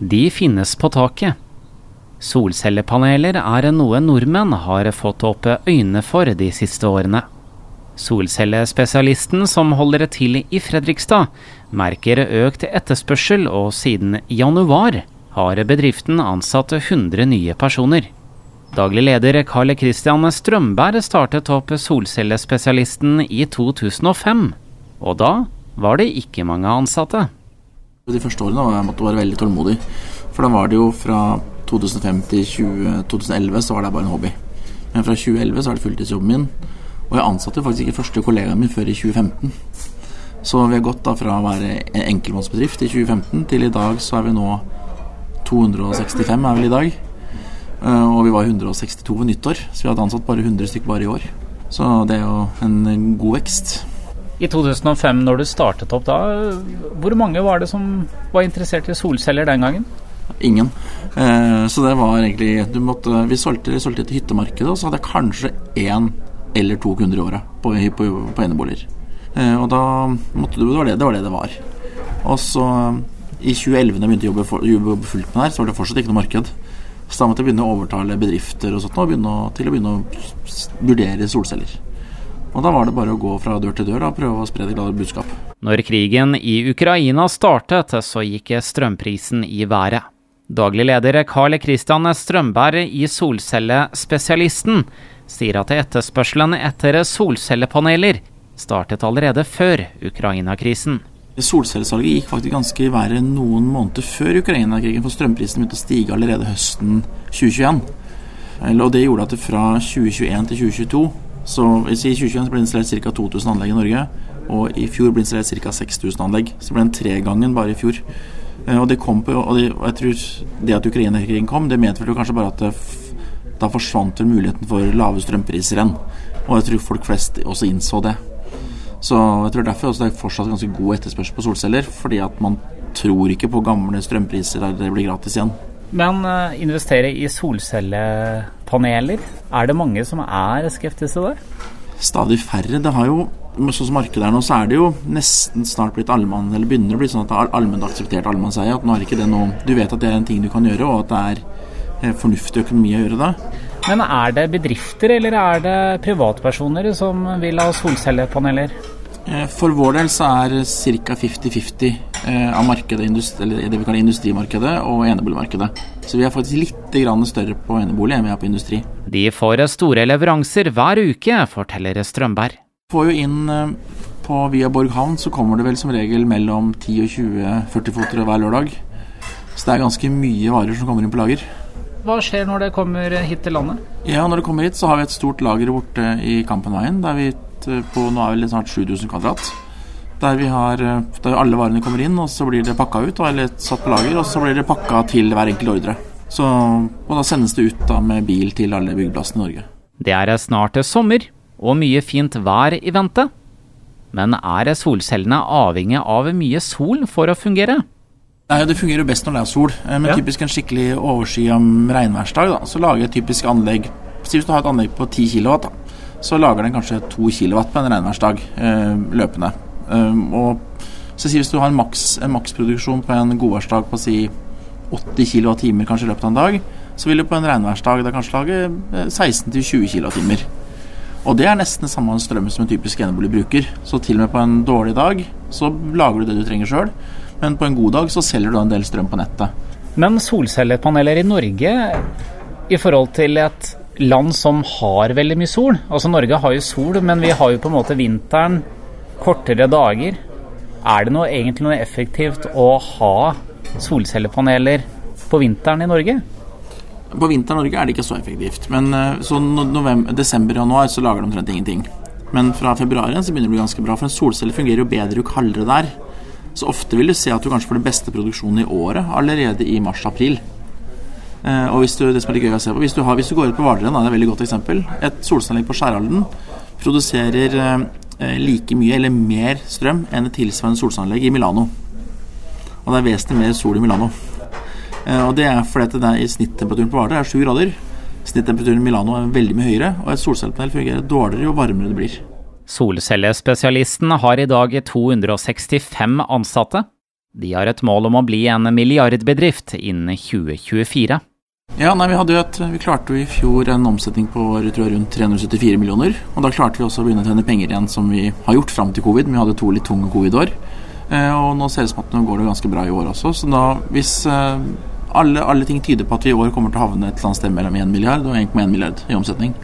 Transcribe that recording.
De finnes på taket. Solcellepaneler er noe nordmenn har fått opp øynene for de siste årene. Solcellespesialisten som holder til i Fredrikstad, merker økt etterspørsel, og siden januar har bedriften ansatt 100 nye personer. Daglig leder Karl Christian Strømberg startet opp Solcellespesialisten i 2005, og da var det ikke mange ansatte. De første årene var jeg måtte være veldig tålmodig. For da var det jo fra 2005 til 20, 2011 så var det bare en hobby. Men fra 2011 så er det fulltidsjobben min. Og jeg ansatte faktisk ikke første kollegaen min før i 2015. Så vi har gått da fra å være en enkeltmannsbedrift i 2015 til i dag så er vi nå 265 er vel i dag. Eh, og vi var 162 ved nyttår, så vi hadde ansatt bare 100 stykker bare i år. Så det er jo en god vekst. I 2005, når du startet opp da, hvor mange var det som var interessert i solceller den gangen? Ingen. Eh, så det var egentlig måtte, Vi solgte, solgte til hyttemarkedet, og så hadde jeg kanskje én eller to kunder i året på, på, på eneboliger. Eh, og da måtte du, det var det det var. Det det var. Og så i 2011 da jeg begynte å jobbe, for, jobbe fullt med det her, så var det fortsatt ikke noe marked. Så da måtte jeg begynne å overtale bedrifter og sånt, og begynne til å begynne å vurdere solceller. Og da var det bare å gå fra dør til dør og prøve å spre det glade budskap. Når krigen i Ukraina startet, så gikk strømprisen i været. Daglig leder Carl Christian Strømberg i Solcellespesialisten sier at etterspørselen etter solcellepaneler startet allerede før Ukraina-krisen. Solcellesalget gikk faktisk ganske i været noen måneder før Ukraina-krigen, for strømprisen begynte å stige allerede høsten 2021. Og det gjorde at det fra 2021 til 2022 så i 2021 ble det installert ca. 2000 anlegg i Norge, og i fjor ble det installert ca. 6000 anlegg. Så det ble en tregangen bare i fjor. Eh, og det kom på, og, det, og jeg tror det at Ukraina-krigen kom, det medførte kanskje bare at det, da forsvant muligheten for lave strømpriser igjen. Og jeg tror folk flest også innså det. Så jeg tror derfor også det er fortsatt ganske god etterspørsel på solceller, fordi at man tror ikke på gamle strømpriser der det blir gratis igjen. Men uh, investere i solcellepaneler, er det mange som er skeptiske der? Stadig færre. Det har jo, Sånn som markedet er nå, så er det jo nesten snart blitt allmann, eller begynner å bli sånn at det er allment akseptert allmannseie. At nå er ikke det noe Du vet at det er en ting du kan gjøre, og at det er eh, fornuftig økonomi å gjøre det. Men er det bedrifter eller er det privatpersoner som vil ha solcellepaneler? Eh, for vår del så er ca. 50-50 eh, av markedet, eller det vi kaller industrimarkedet og eneboligmarkedet. Så vi er faktisk litt større på enebolig enn vi er på industri. De får store leveranser hver uke, forteller Strømberg. Får jo inn eh, på via Borg havn så kommer det vel som regel mellom 10 og 20 40-fotere hver lørdag. Så det er ganske mye varer som kommer inn på lager. Hva skjer når det kommer hit til landet? Ja, Når det kommer hit, så har vi et stort lager borte i Kampenveien. Der vi på nå er vel snart 7000 kvadrat. Der vi har der alle varene kommer inn, og så blir det pakka ut eller satt på lager. Og så blir det pakka til hver enkelt ordre. Så, og da sendes det ut da med bil til alle byggeplassene i Norge. Det er snart sommer, og mye fint vær i vente. Men er solcellene avhengig av mye sol for å fungere? Nei, Det fungerer jo best når det er sol. Eh, men ja. typisk en skikkelig overskya regnværsdag, da, så lager et typisk anlegg Si hvis du har et anlegg på 10 kW, da, så lager den kanskje 2 kW på en regnværsdag eh, løpende. Um, og så si hvis du har en, maks, en maksproduksjon på en godværsdag på si 80 kWt kanskje i løpet av en dag, så vil du på en regnværsdag da kanskje lage 16-20 eh, kWt. Og det er nesten samme strøm som en typisk enebolig bruker. Så til og med på en dårlig dag så lager du det du trenger sjøl men på en god dag så selger du en del strøm på nettet. Men solcellepaneler i Norge i forhold til et land som har veldig mye sol Altså Norge har jo sol, men vi har jo på en måte vinteren, kortere dager. Er det noe, egentlig noe effektivt å ha solcellepaneler på vinteren i Norge? På vinteren i Norge er det ikke så effektivt. Men eh, så november, desember og januar så lager de omtrent ingenting. Men fra februar så begynner det å bli ganske bra. For en solcelle fungerer jo bedre jo kaldere det er. Så ofte vil du se at du kanskje får den beste produksjonen i året allerede i mars-april. Eh, og hvis du, det som er litt gøy å se på, hvis du, har, hvis du går ut på Hvaleren, det er et veldig godt eksempel. Et solcelleanlegg på Skjærhalden produserer eh, like mye eller mer strøm enn et tilsvarende solcelleanlegg i Milano. Og det er vesentlig mer sol i Milano. Eh, og det er fordi det er, i snittemperaturen på Hvaler er 7 grader. Snittemperaturen i Milano er veldig mye høyere, og et solcellepanel fungerer dårligere jo varmere det blir. Solcellespesialisten har i dag 265 ansatte. De har et mål om å bli en milliardbedrift innen 2024. Ja, nei, vi, et, vi klarte jo i fjor en omsetning på tror rundt 374 millioner. Og da klarte vi også å begynne å tjene penger igjen, som vi har gjort fram til covid. Men vi hadde to litt tunge covid-år. Eh, og nå ser det som at nå går det ganske bra i år også. Så da, hvis eh, alle, alle ting tyder på at vi i år kommer til å havne et eller annet sted mellom 1 milliard og 1,1 milliard i omsetning.